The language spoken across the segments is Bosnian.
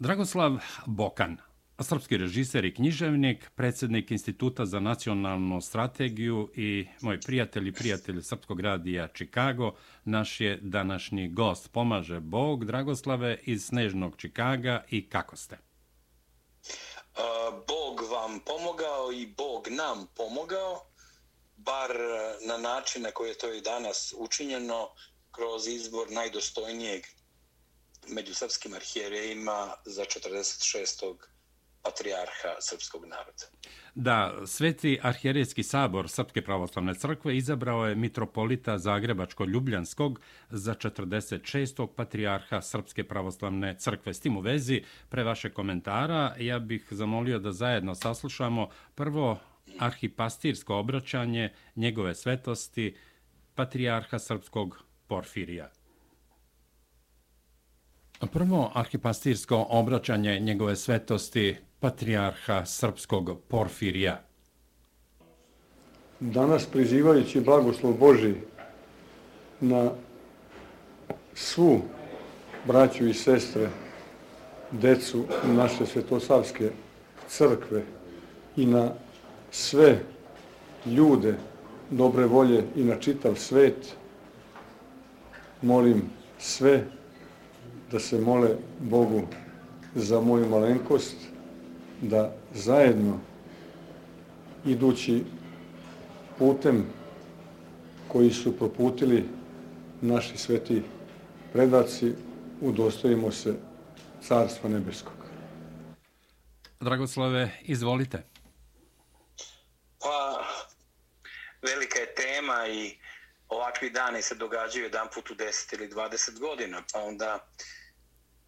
Dragoslav Bokan, srpski režiser i književnik, predsjednik Instituta za nacionalnu strategiju i moj prijatelj i prijatelj Srpskog radija Čikago, naš je današnji gost. Pomaže Bog, Dragoslave, iz Snežnog Čikaga i kako ste? Bog vam pomogao i Bog nam pomogao, bar e, na način na koji je to i danas učinjeno, kroz izbor najdostojnijeg među srpskim arhijerejima za 46. patrijarha srpskog naroda. Da, Sveti arhijerejski sabor Srpske pravoslavne crkve izabrao je mitropolita Zagrebačko-Ljubljanskog za 46. patrijarha Srpske pravoslavne crkve. S tim u vezi, pre vaše komentara, ja bih zamolio da zajedno saslušamo prvo arhipastirsko obraćanje njegove svetosti patrijarha Srpskog Porfirija. Prvo arhipastirsko obraćanje njegove svetosti patrijarha srpskog Porfirija. Danas prizivajući blagoslov Boži na svu braću i sestre, decu naše svetosavske crkve i na sve ljude dobre volje i na čitav svet, molim sve da se mole Bogu za moju malenkost, da zajedno idući putem koji su proputili naši sveti predaci, udostojimo se Carstva Nebeskog. Dragoslave, izvolite. Pa, velika je tema i ovakvi dani se događaju jedan put u 10 ili 20 godina, pa onda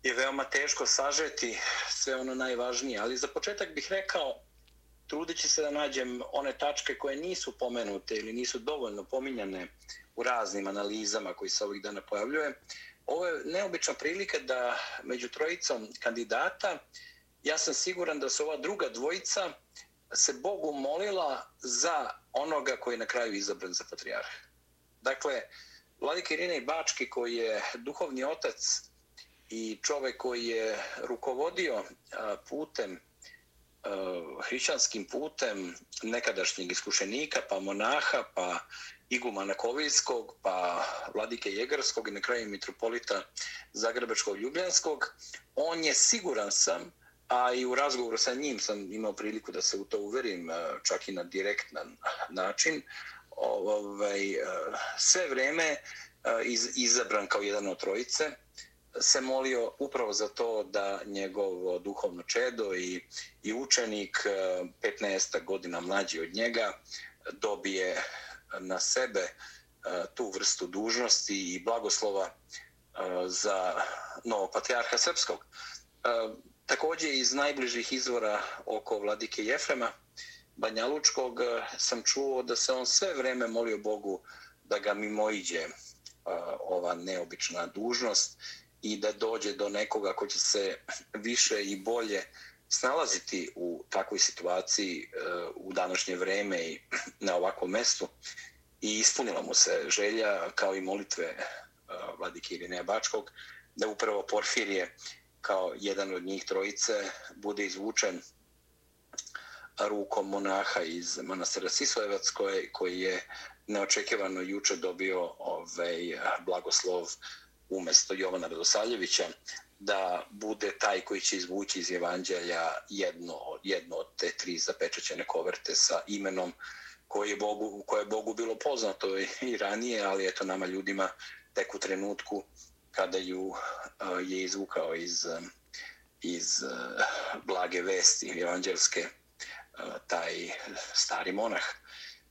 je veoma teško sažeti sve ono najvažnije, ali za početak bih rekao, trudeći se da nađem one tačke koje nisu pomenute ili nisu dovoljno pominjane u raznim analizama koji se ovih dana pojavljuje, ovo je neobična prilika da među trojicom kandidata, ja sam siguran da su ova druga dvojica se Bogu molila za onoga koji je na kraju izabran za patrijarh. Dakle, Vladika Irina i Bački koji je duhovni otac i čovek koji je rukovodio putem hrišćanskim putem nekadašnjeg iskušenika, pa monaha, pa igumana Kovijskog, pa vladike Jegarskog i na kraju mitropolita Zagrebačkog Ljubljanskog, on je siguran sam, a i u razgovoru sa njim sam imao priliku da se u to uverim, čak i na direktan način, ovaj, sve vreme izabran kao jedan od trojice, se molio upravo za to da njegovo duhovno čedo i, i učenik e, 15 godina mlađi od njega dobije na sebe e, tu vrstu dužnosti i blagoslova e, za novog patrijarha srpskog. Također iz najbližih izvora oko vladike Jefrema Banja Lučkog sam čuo da se on sve vreme molio Bogu da ga mimoiđe ova neobična dužnost i da dođe do nekoga ko će se više i bolje snalaziti u takvoj situaciji e, u današnje vreme i na ovakvom mestu. I ispunila mu se želja kao i molitve e, vladike Irineja Bačkog da upravo Porfirije kao jedan od njih trojice bude izvučen rukom monaha iz manastira Sisojevac koji, koji je neočekivano juče dobio ovaj blagoslov umjesto Jovana Radosavljevića da bude taj koji će izvući iz evanđelja jedno, jedno od te tri zapečećene koverte sa imenom koje je Bogu, koje je Bogu bilo poznato i ranije, ali eto nama ljudima tek u trenutku kada ju uh, je izvukao iz, um, iz uh, blage vesti evanđelske uh, taj stari monah.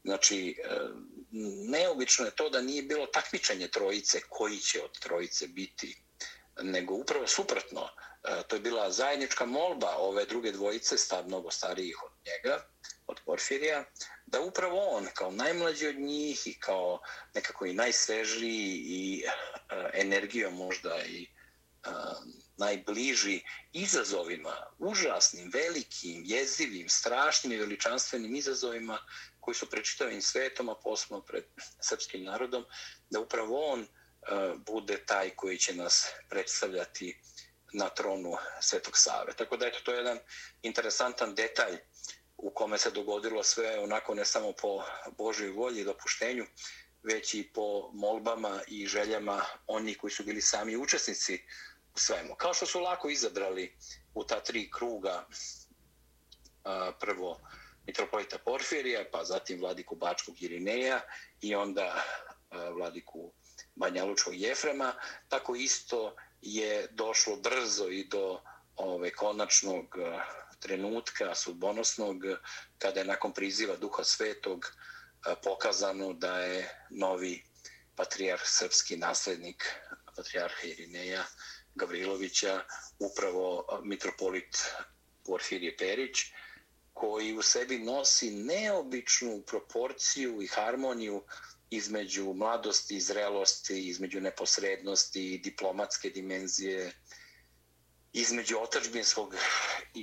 Znači, e, neobično je to da nije bilo takmičenje trojice koji će od trojice biti, nego upravo suprotno. E, to je bila zajednička molba ove druge dvojice, stav mnogo starijih od njega, od Porfirija, da upravo on, kao najmlađi od njih i kao nekako i najsvežiji i e, energijom možda i najbliži izazovima, užasnim, velikim, jezivim, strašnim i veličanstvenim izazovima koji su pred čitavim svetom, a posebno pred srpskim narodom, da upravo on e, bude taj koji će nas predstavljati na tronu Svetog Save. Tako da eto, to je jedan interesantan detalj u kome se dogodilo sve onako ne samo po Božoj volji i dopuštenju, već i po molbama i željama onih koji su bili sami učesnici u svemu. Kao što su lako izabrali u ta tri kruga prvo mitropolita Porfirija, pa zatim vladiku Bačkog Irineja i onda vladiku Banjalučkog Jefrema, tako isto je došlo brzo i do ove konačnog trenutka sudbonosnog kada je nakon priziva Duha Svetog pokazano da je novi patrijarh srpski naslednik patrijarha Irineja Gavrilovića upravo mitropolit Porfirije Perić koji u sebi nosi neobičnu proporciju i harmoniju između mladosti i zrelosti, između neposrednosti i diplomatske dimenzije, između otačbinskog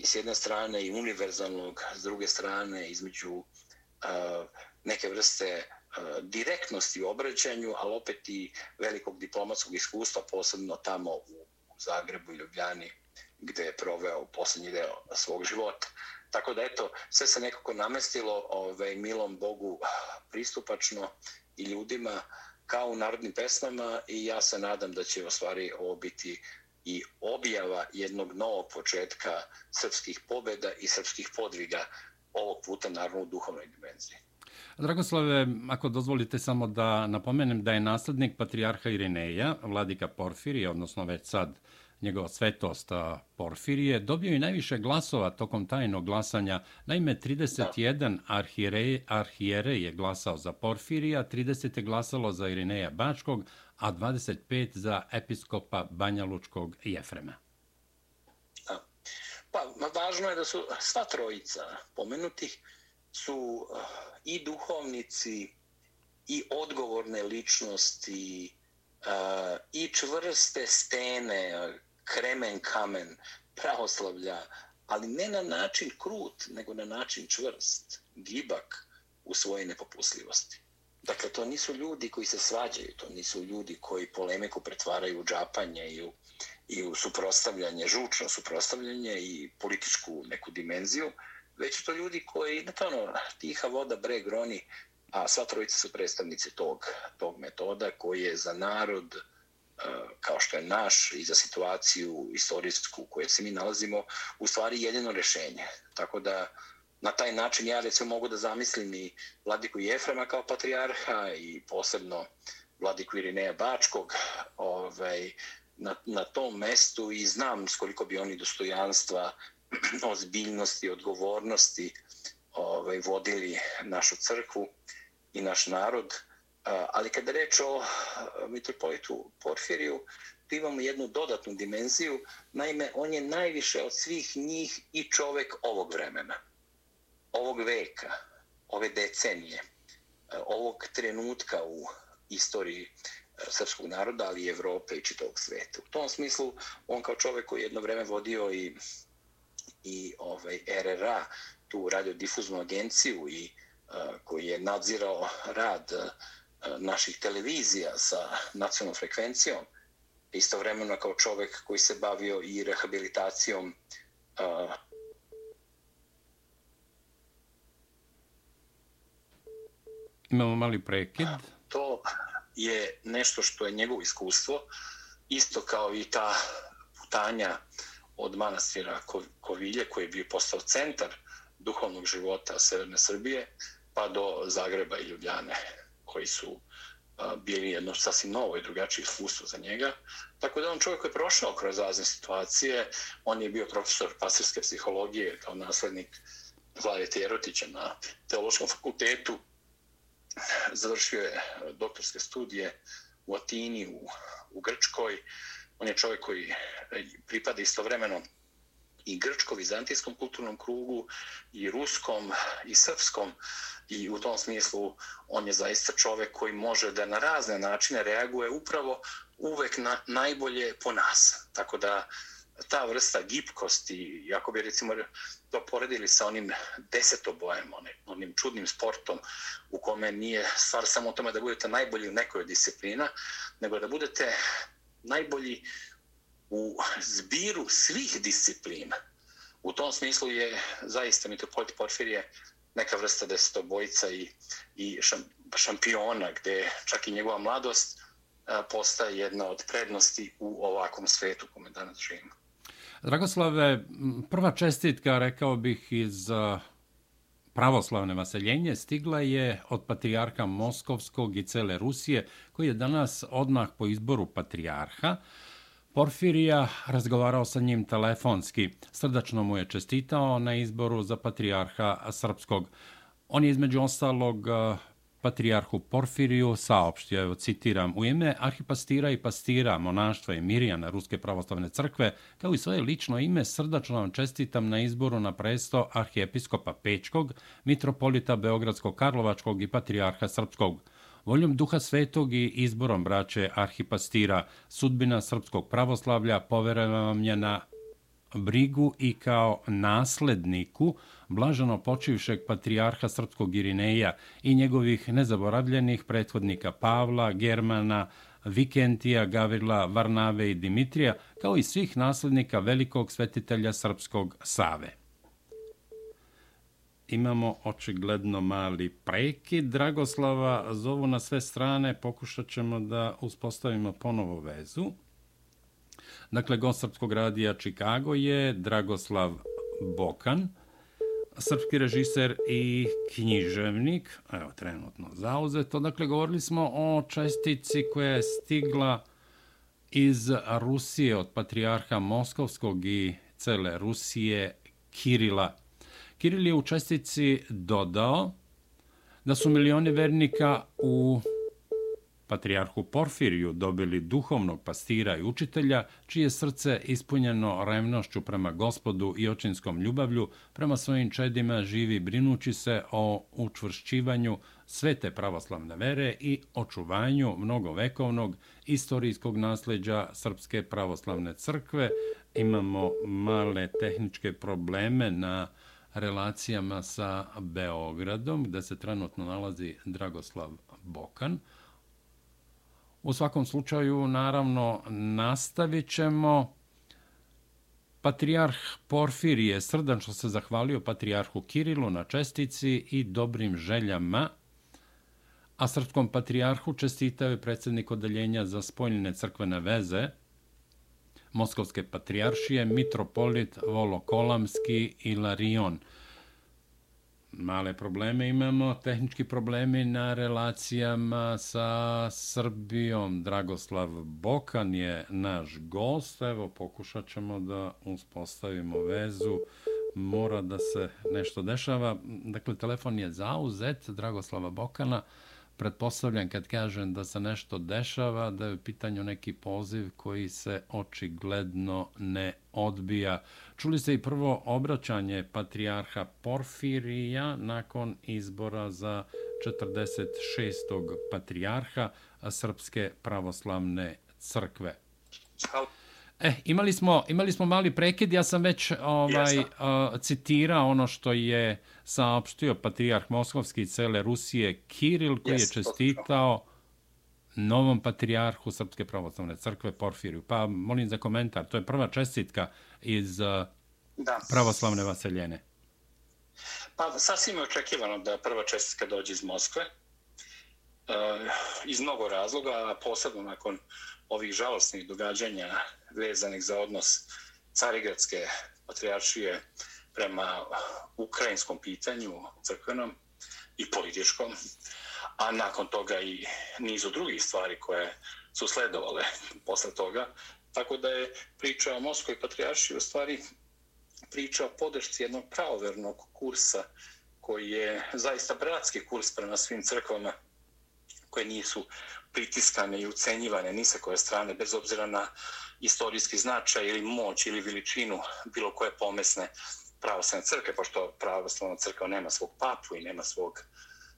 s jedne strane i univerzalnog s druge strane, između uh, neke vrste uh, direktnosti u obraćanju, ali opet i velikog diplomatskog iskustva, posebno tamo u, u Zagrebu i Ljubljani, gde je proveo posljednji deo svog života. Tako da, eto, sve se nekako namestilo ovaj, milom Bogu pristupačno i ljudima kao u narodnim pesmama i ja se nadam da će u stvari ovo biti i objava jednog novog početka srpskih pobeda i srpskih podviga ovog puta naravno u duhovnoj dimenziji. Dragoslave, ako dozvolite samo da napomenem da je naslednik patrijarha Irineja, vladika Porfirije, odnosno već sad njegova svetost Porfirije, dobio i najviše glasova tokom tajnog glasanja. Naime, 31 arhijerej, arhijere je glasao za Porfirija, 30 je glasalo za Irineja Bačkog, a 25 za episkopa Banjalučkog Jefrema. Pa, važno je da su sva trojica pomenutih su eh, i duhovnici i odgovorne ličnosti eh, i čvrste stene, kremen kamen pravoslavlja, ali ne na način krut, nego na način čvrst, gibak u svojej nepopusljivosti. Dakle, to nisu ljudi koji se svađaju, to nisu ljudi koji polemiku pretvaraju u džapanje i u, i u suprostavljanje, žučno suprostavljanje i političku neku dimenziju, već to ljudi koji, na ono, tiha voda, breg, roni, a sva trojica su predstavnici tog, tog metoda koji je za narod, uh, kao što je naš i za situaciju istorijsku u kojoj se mi nalazimo, u stvari jedino rešenje. Tako da na taj način ja recimo mogu da zamislim i vladiku Jefrema kao patrijarha i posebno vladiku Irineja Bačkog ovaj, na, na tom mestu i znam s koliko bi oni dostojanstva, ozbiljnosti, odgovornosti ovaj, vodili našu crkvu i naš narod. Ali kada reč o mitropolitu Porfiriju, tu imamo jednu dodatnu dimenziju. Naime, on je najviše od svih njih i čovek ovog vremena, ovog veka, ove decenije, ovog trenutka u istoriji srpskog naroda, ali i Evrope i čitavog sveta. U tom smislu, on kao čovek koji jedno vreme vodio i, i ovaj RRA, tu radiodifuznu agenciju i uh, koji je nadzirao rad uh, naših televizija sa nacionalnom frekvencijom, istovremeno kao čovek koji se bavio i rehabilitacijom uh, Imamo mali prekid. To je nešto što je njegovo iskustvo, isto kao i ta putanja od manastira Kovilje, koji je bio postao centar duhovnog života Severne Srbije, pa do Zagreba i Ljubljane koji su bili jedno sasvim novo i drugačije iskustvo za njega. Tako da on čovjek koji je prošao kroz razne situacije, on je bio profesor pasirske psihologije kao naslednik Vlade Terotića na teološkom fakultetu. Završio je doktorske studije u Atini, u, u Grčkoj. On je čovjek koji e, pripada istovremeno i grčko-vizantijskom kulturnom krugu, i ruskom, i srpskom, i u tom smislu on je zaista čovek koji može da na razne načine reaguje upravo uvek na najbolje po nas. Tako da ta vrsta gipkosti, ako bi recimo to poredili sa onim desetobojem, onim, onim čudnim sportom u kome nije stvar samo o tome da budete najbolji u nekoj disciplina, nego da budete najbolji u zbiru svih disciplina. U tom smislu je zaista mitropolit Porfirije neka vrsta desetobojca i, i šampiona, gde čak i njegova mladost e, postaje jedna od prednosti u ovakvom svetu kome danas živimo. Dragoslave, prva čestitka, rekao bih, iz e, pravoslavne vaseljenje stigla je od patrijarha Moskovskog i cele Rusije, koji je danas odmah po izboru patrijarha Porfirija razgovarao sa njim telefonski. Srdačno mu je čestitao na izboru za patrijarha Srpskog. On je između ostalog eh, patrijarhu Porfiriju saopštio, evo citiram, u ime arhipastira i pastira monaštva i Mirijana Ruske pravoslavne crkve, kao i svoje lično ime, srdačno vam čestitam na izboru na presto arhijepiskopa Pečkog, mitropolita Beogradskog Karlovačkog i patrijarha Srpskog. Voljom duha svetog i izborom braće arhipastira, sudbina srpskog pravoslavlja poverena vam je na brigu i kao nasledniku blaženo počivšeg patrijarha srpskog Irineja i njegovih nezaboravljenih prethodnika Pavla, Germana, Vikentija, Gavrila, Varnave i Dimitrija, kao i svih naslednika velikog svetitelja srpskog Save. Imamo očigledno mali prekid. Dragoslava zovu na sve strane, pokušat ćemo da uspostavimo ponovo vezu. Dakle, gost Srpskog radija Čikago je Dragoslav Bokan, srpski režiser i književnik, evo, trenutno zauzeto. Dakle, govorili smo o čestici koja je stigla iz Rusije od patrijarha Moskovskog i cele Rusije Kirila. Kiril je u čestici dodao da su milioni vernika u patrijarhu Porfiriju dobili duhovnog pastira i učitelja, čije srce ispunjeno revnošću prema gospodu i očinskom ljubavlju, prema svojim čedima živi brinući se o učvršćivanju svete pravoslavne vere i očuvanju mnogovekovnog istorijskog nasljeđa Srpske pravoslavne crkve. Imamo male tehničke probleme na relacijama sa Beogradom, gde se trenutno nalazi Dragoslav Bokan. U svakom slučaju, naravno, nastavit ćemo. Patrijarh Porfirije srdačno se zahvalio Patrijarhu Kirilu na čestici i dobrim željama, a srpskom patrijarhu čestitao je predsjednik odeljenja za spoljne crkvene veze Moskovske patrijaršije, mitropolit Volokolamski i Larion – male probleme imamo, tehnički problemi na relacijama sa Srbijom. Dragoslav Bokan je naš gost, evo pokušat ćemo da uspostavimo vezu. Mora da se nešto dešava. Dakle, telefon je zauzet Dragoslava Bokana pretpostavljam kad kažem da se nešto dešava, da je u pitanju neki poziv koji se očigledno ne odbija. Čuli ste i prvo obraćanje patrijarha Porfirija nakon izbora za 46. patrijarha Srpske pravoslavne crkve. Hvala. E, imali smo, imali smo mali prekid, ja sam već ovaj, uh, citirao ono što je saopštio patrijarh Moskovski cele Rusije, Kiril, koji yes, je čestitao novom patrijarhu Srpske pravoslavne crkve, Porfiriju. Pa molim za komentar, to je prva čestitka iz uh, da. pravoslavne vaseljene. Pa sasvim je očekivano da prva čestitka dođe iz Moskve. Uh, iz mnogo razloga, a posebno nakon ovih žalostnih događanja vezanih za odnos Carigradske patrijaršije prema ukrajinskom pitanju crkvenom i političkom, a nakon toga i nizu drugih stvari koje su sledovale posle toga. Tako da je priča o Moskoj patrijaršiji u stvari priča o podršci jednog pravovernog kursa koji je zaista bratski kurs prema svim crkvama koje nisu pritiskane i ucenjivane ni sa koje strane, bez obzira na istorijski značaj ili moć ili veličinu bilo koje pomesne pravoslavne crkve, pošto pravoslavna crkva nema svog papu i nema svog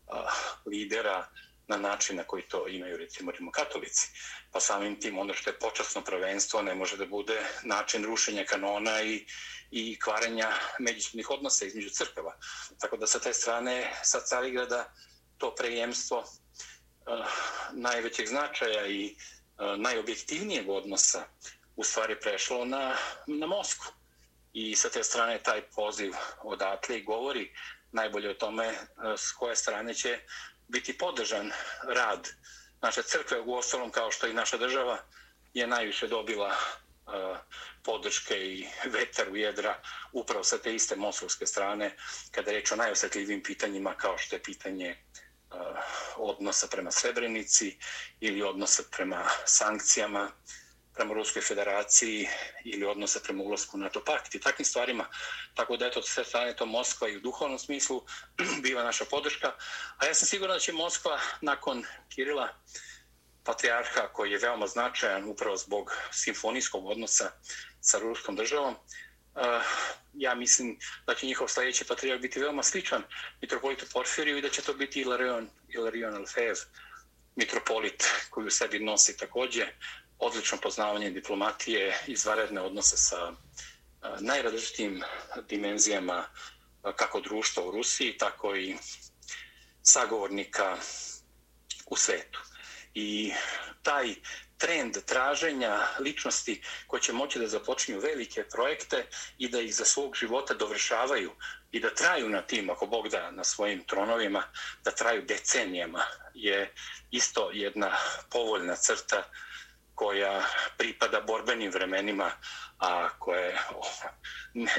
a, lidera na način na koji to imaju recimo katolici. Pa samim tim ono što je počasno prvenstvo ne može da bude način rušenja kanona i, i kvarenja međusobnih odnosa između crkava. Tako da sa te strane, sa Carigrada, to prejemstvo uh, najvećeg značaja i E, najobjektivnijeg odnosa u stvari prešlo na, na Mosku. I sa te strane taj poziv odatle i govori najbolje o tome e, s koje strane će biti podržan rad naše crkve, u ostalom kao što i naša država je najviše dobila e, podrške i vetar u jedra upravo sa te iste moskovske strane kada reč o najosjetljivim pitanjima kao što je pitanje Eh, odnosa prema Srebrenici ili odnosa prema sankcijama prema Ruskoj federaciji ili odnose prema ulazku u NATO pakt i takvim stvarima. Tako da eto, sve strane to Moskva i u duhovnom smislu biva naša podrška. A ja sam siguran da će Moskva nakon Kirila patrijarha koji je veoma značajan upravo zbog simfonijskog odnosa sa ruskom državom, Eh, ja mislim da će njihov sljedeći patrijarh biti veoma sličan mitropolitu Porfiriju i da će to biti Ilarion, Ilarion Alfev, mitropolit koji u sebi nosi također odlično poznavanje diplomatije, izvaredne odnose sa eh, najrazličitim dimenzijama eh, kako društva u Rusiji, tako i sagovornika u svetu. I taj trend traženja ličnosti koje će moći da započinju velike projekte i da ih za svog života dovršavaju i da traju na tim, ako Bog da, na svojim tronovima, da traju decenijama, je isto jedna povoljna crta koja pripada borbenim vremenima, a koje,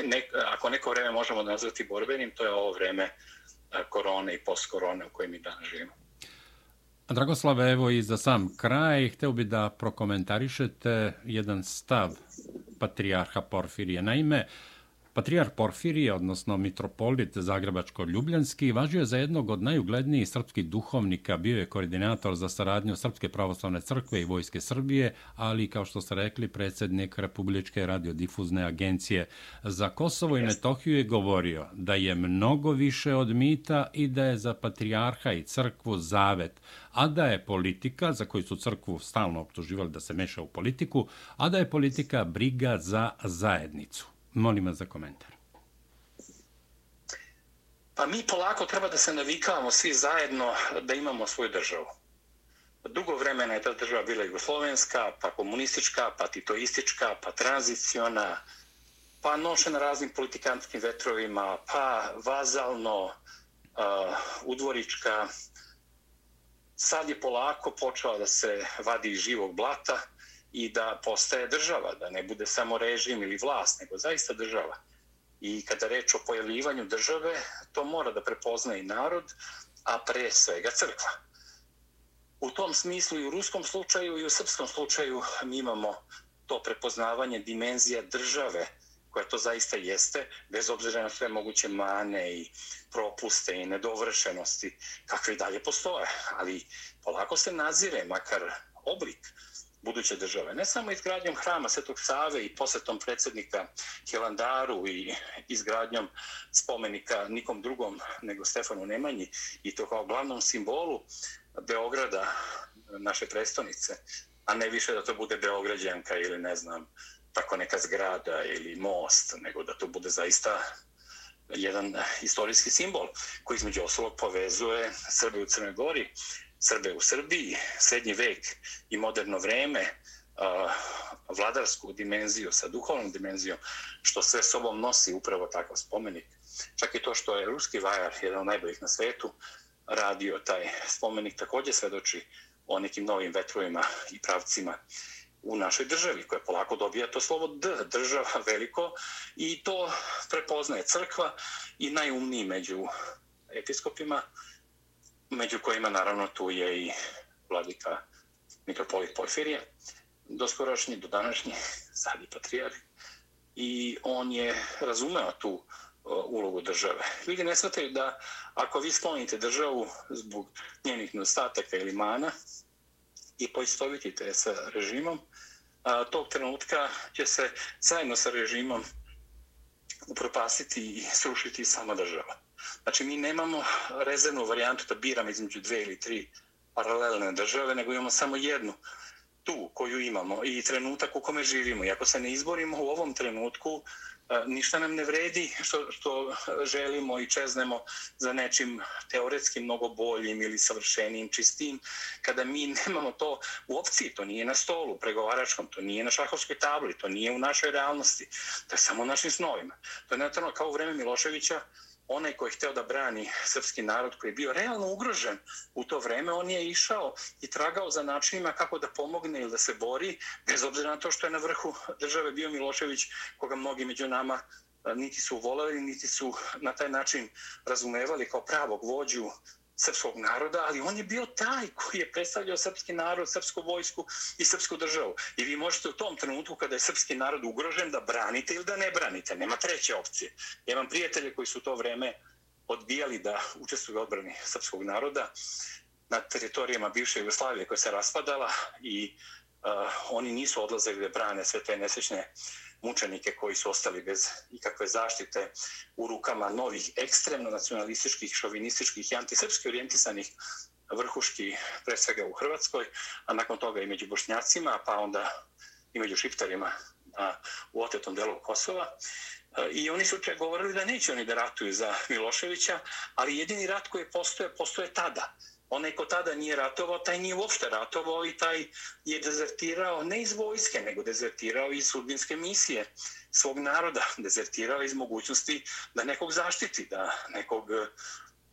ne, ako neko vreme možemo nazvati borbenim, to je ovo vreme eh, korone i postkorone u kojem mi danas živimo. Dragoslave, evo i za sam kraj, hteo bi da prokomentarišete jedan stav patrijarha Porfirije. Naime, Patrijar Porfirije, odnosno mitropolit Zagrebačko-Ljubljanski, važio je za jednog od najuglednijih srpskih duhovnika, bio je koordinator za saradnju Srpske pravoslavne crkve i Vojske Srbije, ali, kao što ste rekli, predsjednik Republičke radiodifuzne agencije. Za Kosovo i Metohiju je govorio da je mnogo više od mita i da je za patrijarha i crkvu zavet, a da je politika, za koju su crkvu stalno optuživali da se meša u politiku, a da je politika briga za zajednicu. Molim vas za komentar. Pa mi polako treba da se navikavamo svi zajedno da imamo svoju državu. Dugo vremena je ta država bila jugoslovenska, pa komunistička, pa titoistička, pa tranziciona, pa nošena raznim politikantskim vetrovima, pa vazalno, uh, udvorička. Sad je polako počela da se vadi iz živog blata i da postaje država, da ne bude samo režim ili vlast, nego zaista država. I kada reč o pojavljivanju države, to mora da prepozna i narod, a pre svega crkva. U tom smislu i u ruskom slučaju i u srpskom slučaju mi imamo to prepoznavanje dimenzija države, koja to zaista jeste, bez obzira na sve moguće mane i propuste i nedovršenosti, kakve i dalje postoje. Ali polako se nazire, makar oblik buduće države. Ne samo izgradnjom hrama Svetog Save i posjetom predsjednika Hilandaru i izgradnjom spomenika nikom drugom nego Stefanu Nemanji i to kao glavnom simbolu Beograda, naše prestonice, a ne više da to bude Beograđanka ili ne znam, tako neka zgrada ili most, nego da to bude zaista jedan istorijski simbol koji između ostalog povezuje Srbe u Crnoj Gori Srbe u Srbiji, srednji vek i moderno vreme, vladarsku dimenziju sa duhovnom dimenzijom, što sve sobom nosi upravo takav spomenik. Čak i to što je ruski vajar, jedan od najboljih na svetu, radio taj spomenik, također svedoči o nekim novim vetrovima i pravcima u našoj državi, koja polako dobija to slovo D, država veliko, i to prepoznaje crkva i najumniji među episkopima, među kojima naravno tu je i vladika mitropolit Porfirije, doskorašnji do današnji, sad i patrijarh. I on je razumeo tu uh, ulogu države. Ljudi ne shvataju da ako vi sklonite državu zbog njenih nedostataka ili mana i poistovitite sa režimom, a, tog trenutka će se zajedno sa režimom upropastiti i srušiti sama država. Znači, mi nemamo rezervnu varijantu da biramo između dve ili tri paralelne države, nego imamo samo jednu tu koju imamo i trenutak u kome živimo. I ako se ne izborimo u ovom trenutku, e, ništa nam ne vredi što, što želimo i čeznemo za nečim teoretski mnogo boljim ili savršenim, čistim, kada mi nemamo to u opciji, to nije na stolu pregovaračkom, to nije na šahovskoj tabli, to nije u našoj realnosti, to je samo u našim snovima. To je naravno kao u vreme Miloševića, onaj koji je hteo da brani srpski narod koji je bio realno ugrožen u to vreme, on je išao i tragao za načinima kako da pomogne ili da se bori, bez obzira na to što je na vrhu države bio Milošević, koga mnogi među nama eh, niti su voleli, niti su na taj način razumevali kao pravog vođu srpskog naroda, ali on je bio taj koji je predstavljao srpski narod, srpsku vojsku i srpsku državu. I vi možete u tom trenutku kada je srpski narod ugrožen da branite ili da ne branite. Nema treće opcije. Ja imam prijatelje koji su to vreme odbijali da učestvuju u odbrani srpskog naroda na teritorijama bivše Jugoslavije koja se raspadala i uh, oni nisu odlazili da brane sve te nesečne mučenike koji su ostali bez ikakve zaštite u rukama novih ekstremno nacionalističkih, šovinističkih i antisrpski orijentisanih vrhuški pre svega u Hrvatskoj, a nakon toga i među Bošnjacima, pa onda i među Šiptarima a, u otetom delu Kosova. E, I oni su govorili da neće oni da ratuju za Miloševića, ali jedini rat koji postoje, postoje tada onaj ko tada nije ratovao, taj nije uopšte ratovao i taj je dezertirao ne iz vojske, nego dezertirao iz sudbinske misije svog naroda, dezertirao iz mogućnosti da nekog zaštiti, da nekog e,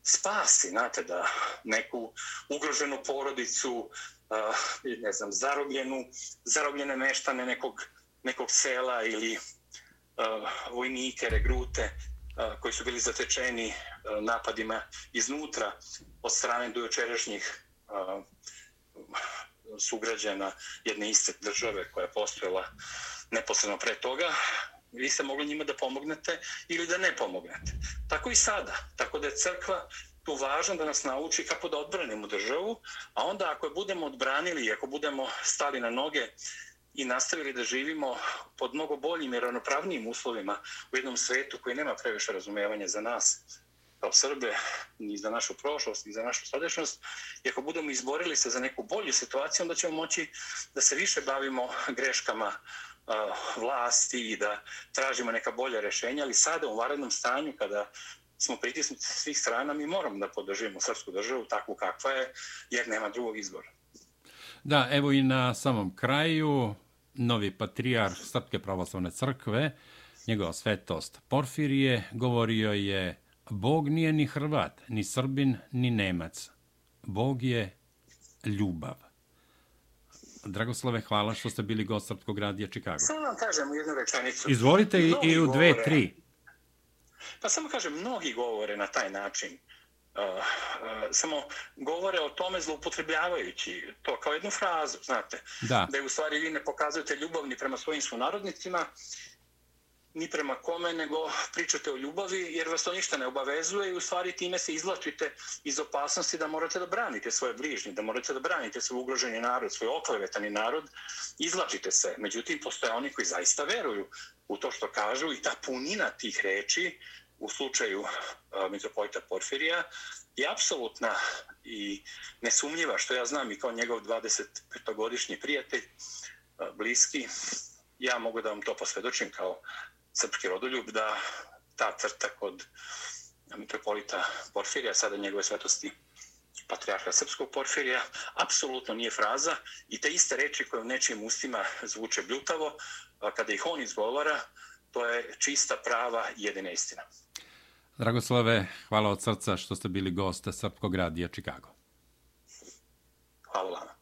spasi, znate, da neku ugroženu porodicu, uh, ne znam, zarobljenu, zarobljene meštane nekog, nekog sela ili uh, vojnike, regrute, koji su bili zatečeni napadima iznutra od strane dojučerašnjih sugrađena jedne iste države koja je postojala neposredno pre toga, vi ste mogli njima da pomognete ili da ne pomognete. Tako i sada. Tako da je crkva tu važno da nas nauči kako da odbranimo državu, a onda ako je budemo odbranili i ako budemo stali na noge i nastavili da živimo pod mnogo boljim i ravnopravnijim uslovima u jednom svetu koji nema previše razumevanja za nas kao Srbe, ni za našu prošlost, ni za našu sadašnjost. I ako budemo izborili se za neku bolju situaciju, onda ćemo moći da se više bavimo greškama vlasti i da tražimo neka bolja rešenja, ali sada u varednom stanju kada smo pritisnuti sa svih strana, mi moramo da podržimo srpsku državu takvu kakva je, jer nema drugog izbora. Da, evo i na samom kraju, novi patrijarh Srpske pravoslavne crkve, njegova svetost Porfirije, govorio je Bog nije ni Hrvat, ni Srbin, ni Nemac. Bog je ljubav. Dragoslove, hvala što ste bili gost Srpskog radija Čikago. Samo vam kažem jednu rečanicu. Izvolite i, i u dve, tri. Pa samo kažem, mnogi govore na taj način. Samo govore o tome zloupotrebljavajući to kao jednu frazu, znate. Da. Da je u stvari vi ne pokazujete ljubavni prema svojim sunarodnicima, ni prema kome, nego pričate o ljubavi, jer vas to ništa ne obavezuje i u stvari time se izlačite iz opasnosti da morate da branite svoje bližnje, da morate da branite svoj ugroženi narod, svoj oklevetani narod, izlačite se. Međutim, postoje oni koji zaista veruju u to što kažu i ta punina tih reči u slučaju mitropolita Porfirija je apsolutna i nesumljiva, što ja znam i kao njegov 25-godišnji prijatelj, bliski, ja mogu da vam to posvedočim kao srpski rodoljub, da ta crta kod mitropolita Porfirija, sada njegove svetosti patrijarha srpskog Porfirija, apsolutno nije fraza i te iste reči koje u nečijim ustima zvuče bljutavo, kada ih on izgovara, to je čista prava i jedina istina. Dragoslave, hvala od srca što ste bili gosta Srpkog radija Čikago. Hvala vama.